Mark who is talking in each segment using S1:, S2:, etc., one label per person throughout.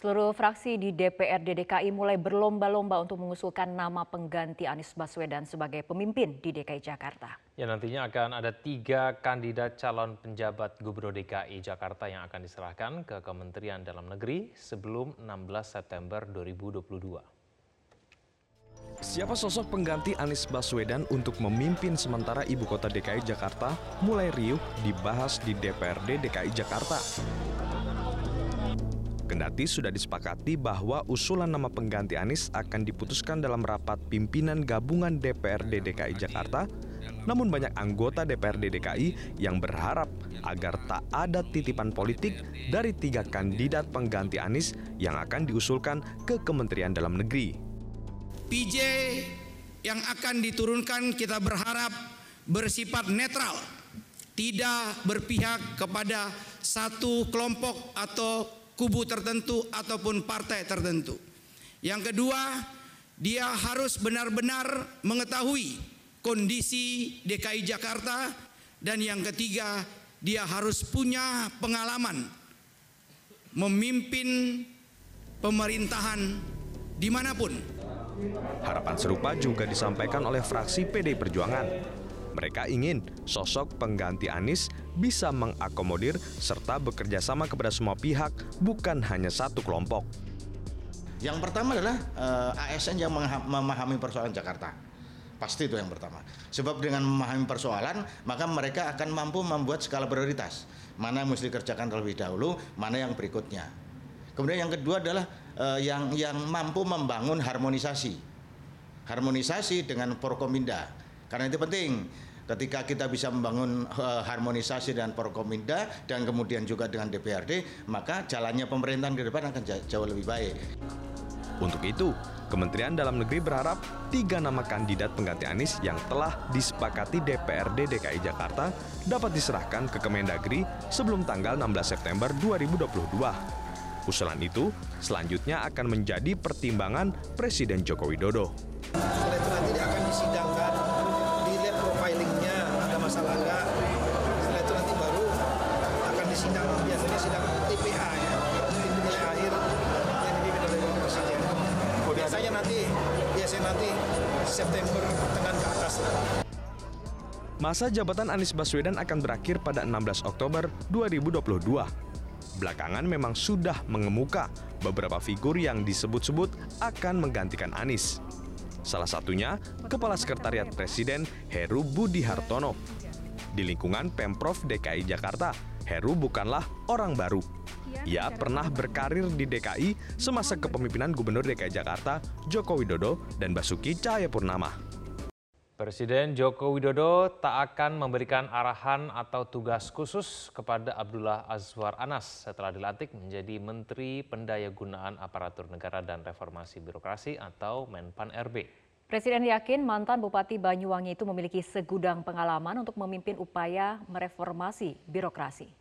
S1: Seluruh fraksi di DPRD DKI mulai berlomba-lomba untuk mengusulkan nama pengganti Anies Baswedan sebagai pemimpin di DKI Jakarta.
S2: Ya nantinya akan ada tiga kandidat calon penjabat Gubernur DKI Jakarta yang akan diserahkan ke Kementerian Dalam Negeri sebelum 16 September 2022.
S3: Siapa sosok pengganti Anies Baswedan untuk memimpin sementara ibu kota DKI Jakarta mulai riuh dibahas di DPRD DKI Jakarta. Kendati sudah disepakati bahwa usulan nama pengganti Anies akan diputuskan dalam rapat pimpinan gabungan DPRD DKI Jakarta, namun banyak anggota DPRD DKI yang berharap agar tak ada titipan politik dari tiga kandidat pengganti Anies yang akan diusulkan ke Kementerian Dalam Negeri.
S4: PJ yang akan diturunkan kita berharap bersifat netral, tidak berpihak kepada satu kelompok atau kubu tertentu ataupun partai tertentu. Yang kedua, dia harus benar-benar mengetahui kondisi DKI Jakarta dan yang ketiga, dia harus punya pengalaman memimpin pemerintahan di mana pun.
S3: Harapan serupa juga disampaikan oleh fraksi PD Perjuangan. Mereka ingin sosok pengganti Anies bisa mengakomodir serta bekerja sama kepada semua pihak, bukan hanya satu kelompok.
S5: Yang pertama adalah uh, eh, ASN yang memahami persoalan Jakarta. Pasti itu yang pertama. Sebab dengan memahami persoalan, maka mereka akan mampu membuat skala prioritas. Mana yang mesti dikerjakan terlebih dahulu, mana yang berikutnya. Kemudian yang kedua adalah uh, yang yang mampu membangun harmonisasi. Harmonisasi dengan Forkominda karena itu penting ketika kita bisa membangun uh, harmonisasi dengan Porkominda dan kemudian juga dengan DPRD, maka jalannya pemerintahan ke depan akan jauh lebih baik.
S3: Untuk itu, Kementerian Dalam Negeri berharap tiga nama kandidat pengganti Anies yang telah disepakati DPRD DKI Jakarta dapat diserahkan ke Kemendagri sebelum tanggal 16 September 2022. Usulan itu selanjutnya akan menjadi pertimbangan Presiden Joko Widodo.
S6: Akan disidang biasanya sidang TPA ya nilai akhir yang presiden biasanya nanti biasanya nanti September dengan ke atas
S3: Masa jabatan Anies Baswedan akan berakhir pada 16 Oktober 2022. Belakangan memang sudah mengemuka beberapa figur yang disebut-sebut akan menggantikan Anies. Salah satunya Kepala Sekretariat Presiden Heru Budi Hartono. Di lingkungan Pemprov DKI Jakarta, Heru bukanlah orang baru. Ia pernah berkarir di DKI semasa kepemimpinan Gubernur DKI Jakarta Joko Widodo dan Basuki Cahayapurnama.
S2: Presiden Joko Widodo tak akan memberikan arahan atau tugas khusus kepada Abdullah Azwar Anas setelah dilantik menjadi Menteri Pendayagunaan Aparatur Negara dan Reformasi Birokrasi atau Menpan RB.
S1: Presiden yakin mantan Bupati Banyuwangi itu memiliki segudang pengalaman untuk memimpin upaya mereformasi birokrasi.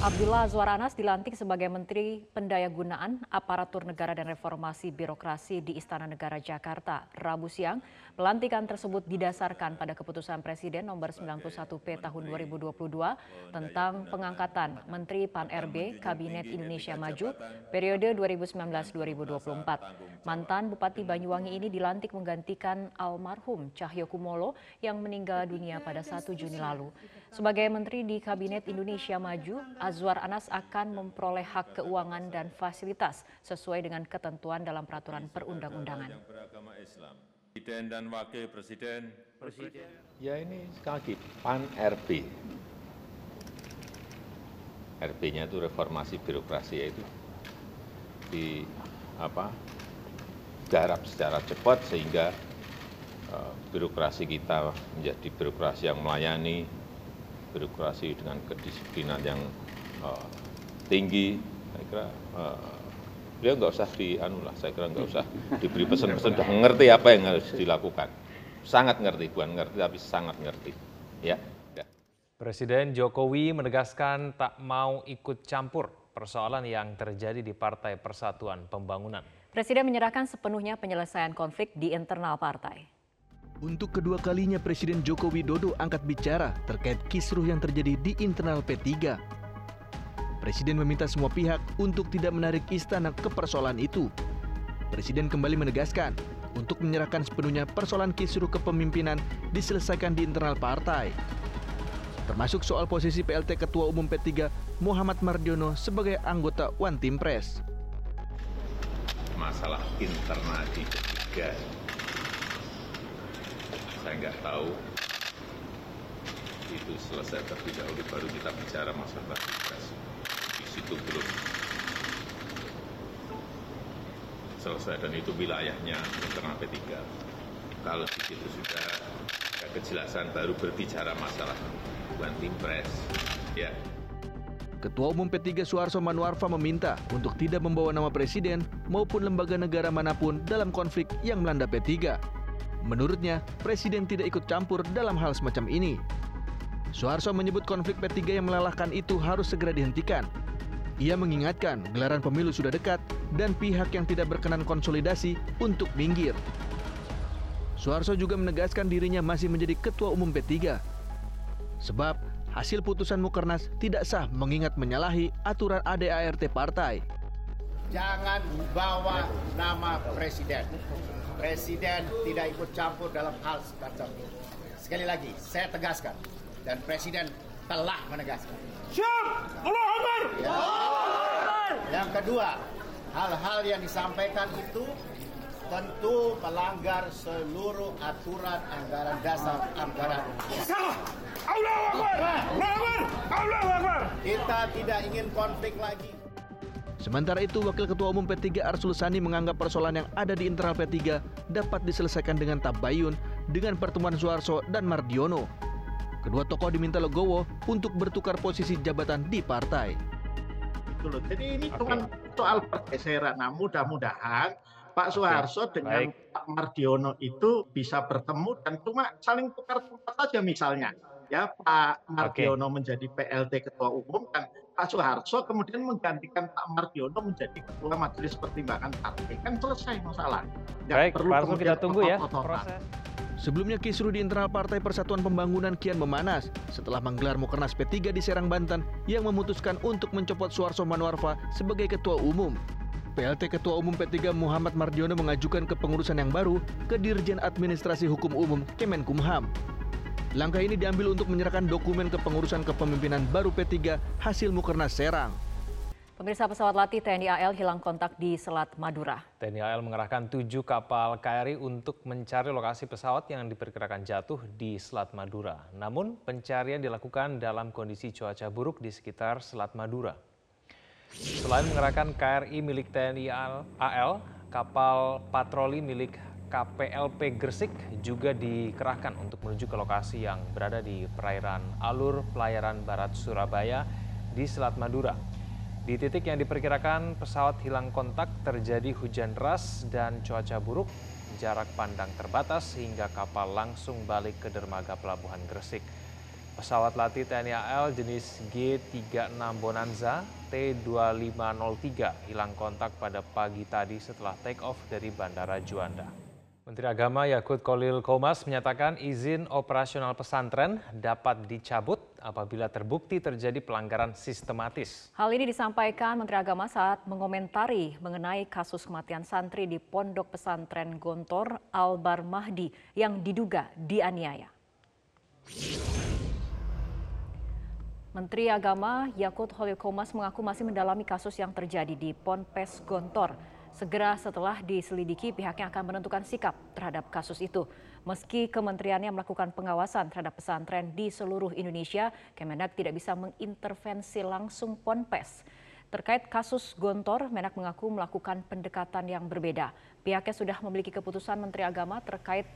S1: Abdullah Azwar Anas dilantik sebagai Menteri Pendayagunaan Aparatur Negara dan Reformasi Birokrasi di Istana Negara Jakarta Rabu siang. Pelantikan tersebut didasarkan pada keputusan Presiden nomor 91P tahun 2022 tentang pengangkatan Menteri Pan-RB Kabinet Indonesia Maju periode 2019-2024. Mantan Bupati Banyuwangi ini dilantik menggantikan almarhum Cahyo Kumolo yang meninggal dunia pada 1 Juni lalu. Sebagai Menteri di Kabinet Indonesia Maju maju, Azwar Anas akan memperoleh hak keuangan dan fasilitas sesuai dengan ketentuan dalam peraturan perundang-undangan.
S7: Presiden dan Wakil Presiden.
S8: Presiden. Ya ini sekali lagi PAN RB. RB-nya itu reformasi birokrasi yaitu di apa garap secara cepat sehingga uh, birokrasi kita menjadi birokrasi yang melayani birokrasi dengan kedisiplinan yang uh, tinggi saya kira uh, beliau nggak usah di anu lah saya kira nggak usah diberi pesan-pesan sudah mengerti apa yang harus dilakukan sangat ngerti bukan ngerti tapi sangat ngerti ya, ya.
S2: Presiden Jokowi menegaskan tak mau ikut campur persoalan yang terjadi di Partai Persatuan Pembangunan.
S1: Presiden menyerahkan sepenuhnya penyelesaian konflik di internal partai.
S9: Untuk kedua kalinya Presiden Joko Widodo angkat bicara terkait kisruh yang terjadi di internal P3. Presiden meminta semua pihak untuk tidak menarik istana ke persoalan itu. Presiden kembali menegaskan untuk menyerahkan sepenuhnya persoalan kisruh kepemimpinan diselesaikan di internal partai. Termasuk soal posisi PLT Ketua Umum P3 Muhammad Mardiono sebagai anggota One Team Press.
S8: Masalah internal di P3, saya nggak tahu itu selesai terlebih dahulu baru kita bicara masalah tugas. Di situ belum selesai dan itu wilayahnya internal P3. Kalau di situ sudah ada kejelasan baru berbicara masalah One Team Press. Ya,
S9: Ketua Umum P3 Suharso Manuarfa meminta untuk tidak membawa nama presiden maupun lembaga negara mana pun dalam konflik yang melanda P3. Menurutnya, presiden tidak ikut campur dalam hal semacam ini. Suharso menyebut konflik P3 yang melelahkan itu harus segera dihentikan. Ia mengingatkan gelaran pemilu sudah dekat dan pihak yang tidak berkenan konsolidasi untuk minggir. Suharso juga menegaskan dirinya masih menjadi ketua umum P3. Sebab hasil putusan Mukernas tidak sah mengingat menyalahi aturan ADART partai.
S10: Jangan bawa nama presiden. Presiden tidak ikut campur dalam hal semacam ini. Sekali lagi, saya tegaskan. Dan presiden telah menegaskan. Siap! Allah Akbar! Ya. Yang kedua, hal-hal yang disampaikan itu tentu melanggar seluruh aturan anggaran dasar anggaran. Salah! Allah Akbar! Allah Akbar! Allah Akbar! Kita tidak ingin konflik lagi.
S9: Sementara itu, Wakil Ketua Umum P3 Arsul Sani menganggap persoalan yang ada di internal P3 dapat diselesaikan dengan tabayun dengan pertemuan Suharso dan Mardiono. Kedua tokoh diminta legowo untuk bertukar posisi jabatan di partai.
S11: Jadi ini cuma soal pergeseran. Nah, mudah-mudahan Pak Soeharto dengan
S2: baik.
S11: Pak Mardiono itu bisa bertemu dan cuma saling tukar tempat saja misalnya. Ya, Pak Mardiono menjadi PLT Ketua Umum dan Pak Soeharto kemudian menggantikan Pak Mardiono menjadi Ketua Majelis Pertimbangan Partai. Kan selesai masalah. Nggak
S2: Baik,
S11: perlu
S2: Pak
S11: kemudian
S2: kita tunggu ya proses.
S9: Sebelumnya kisruh di internal Partai Persatuan Pembangunan kian memanas setelah menggelar Mukernas P3 di Serang, Banten yang memutuskan untuk mencopot Suarso Manuarfa sebagai Ketua Umum. PLT Ketua Umum P3 Muhammad Mardiono mengajukan kepengurusan yang baru ke Dirjen Administrasi Hukum Umum Kemenkumham. Langkah ini diambil untuk menyerahkan dokumen kepengurusan kepemimpinan baru P3 hasil Mukernas Serang.
S1: Pemirsa pesawat latih TNI AL hilang kontak di Selat Madura.
S2: TNI AL mengerahkan tujuh kapal KRI untuk mencari lokasi pesawat yang diperkirakan jatuh di Selat Madura. Namun pencarian dilakukan dalam kondisi cuaca buruk di sekitar Selat Madura. Selain mengerahkan KRI milik TNI AL, kapal patroli milik KPLP Gresik juga dikerahkan untuk menuju ke lokasi yang berada di perairan alur pelayaran barat Surabaya di Selat Madura. Di titik yang diperkirakan pesawat hilang kontak terjadi hujan deras dan cuaca buruk, jarak pandang terbatas hingga kapal langsung balik ke dermaga pelabuhan Gresik. Pesawat latih TNI AL jenis G36 Bonanza T2503 hilang kontak pada pagi tadi setelah take off dari Bandara Juanda. Menteri Agama Yakut Kolil Komas menyatakan izin operasional pesantren dapat dicabut apabila terbukti terjadi pelanggaran sistematis.
S1: Hal ini disampaikan Menteri Agama saat mengomentari mengenai kasus kematian santri di Pondok Pesantren Gontor Albar Mahdi yang diduga dianiaya. Menteri Agama Yakut Holil Komas mengaku masih mendalami kasus yang terjadi di Ponpes Gontor. Segera setelah diselidiki, pihaknya akan menentukan sikap terhadap kasus itu. Meski kementeriannya melakukan pengawasan terhadap pesantren di seluruh Indonesia, Kemenak tidak bisa mengintervensi langsung Ponpes. Terkait kasus Gontor, Menak mengaku melakukan pendekatan yang berbeda. Pihaknya sudah memiliki keputusan Menteri Agama terkait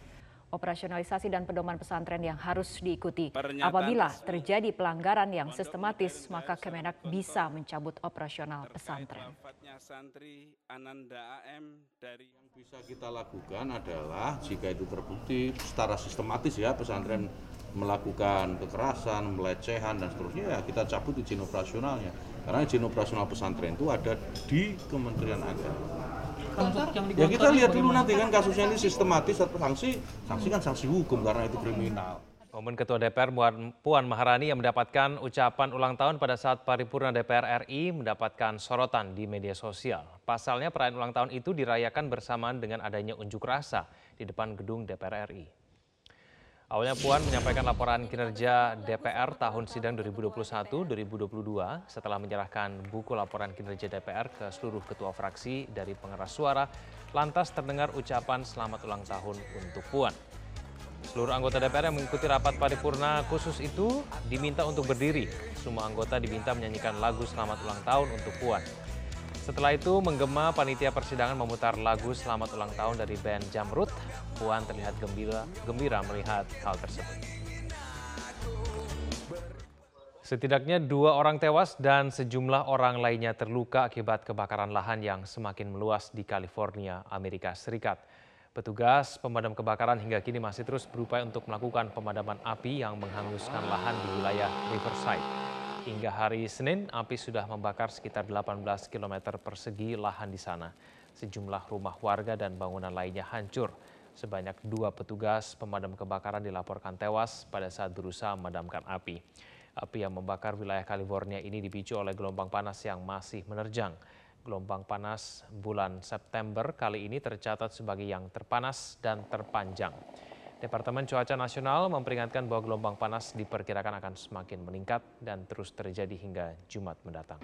S1: operasionalisasi dan pedoman pesantren yang harus diikuti. Apabila terjadi pelanggaran yang sistematis, maka Kemenak bisa mencabut operasional pesantren.
S12: santri Ananda AM dari
S13: yang bisa kita lakukan adalah jika itu terbukti secara sistematis ya pesantren melakukan kekerasan, pelecehan dan seterusnya ya kita cabut izin operasionalnya. Karena izin operasional pesantren itu ada di Kementerian Agama. Ya kita lihat dulu nanti kan kasusnya ini sistematis atau sanksi, sanksi kan sanksi hukum karena itu kriminal.
S2: Momen Ketua DPR Puan Maharani yang mendapatkan ucapan ulang tahun pada saat paripurna DPR RI mendapatkan sorotan di media sosial. Pasalnya perayaan ulang tahun itu dirayakan bersamaan dengan adanya unjuk rasa di depan gedung DPR RI. Awalnya Puan menyampaikan laporan kinerja DPR tahun sidang 2021-2022 setelah menyerahkan buku laporan kinerja DPR ke seluruh ketua fraksi dari pengeras suara, lantas terdengar ucapan selamat ulang tahun untuk Puan. Seluruh anggota DPR yang mengikuti rapat paripurna khusus itu diminta untuk berdiri. Semua anggota diminta menyanyikan lagu selamat ulang tahun untuk Puan. Setelah itu menggema panitia persidangan memutar lagu selamat ulang tahun dari band Jamrut. Puan terlihat gembira, gembira melihat hal tersebut. Setidaknya dua orang tewas dan sejumlah orang lainnya terluka akibat kebakaran lahan yang semakin meluas di California, Amerika Serikat. Petugas pemadam kebakaran hingga kini masih terus berupaya untuk melakukan pemadaman api yang menghanguskan lahan di wilayah Riverside. Hingga hari Senin, api sudah membakar sekitar 18 km persegi lahan di sana. Sejumlah rumah warga dan bangunan lainnya hancur. Sebanyak dua petugas pemadam kebakaran dilaporkan tewas pada saat berusaha memadamkan api. Api yang membakar wilayah California ini dipicu oleh gelombang panas yang masih menerjang. Gelombang panas bulan September kali ini tercatat sebagai yang terpanas dan terpanjang. Departemen Cuaca Nasional memperingatkan bahwa gelombang panas diperkirakan akan semakin meningkat dan terus terjadi hingga Jumat mendatang.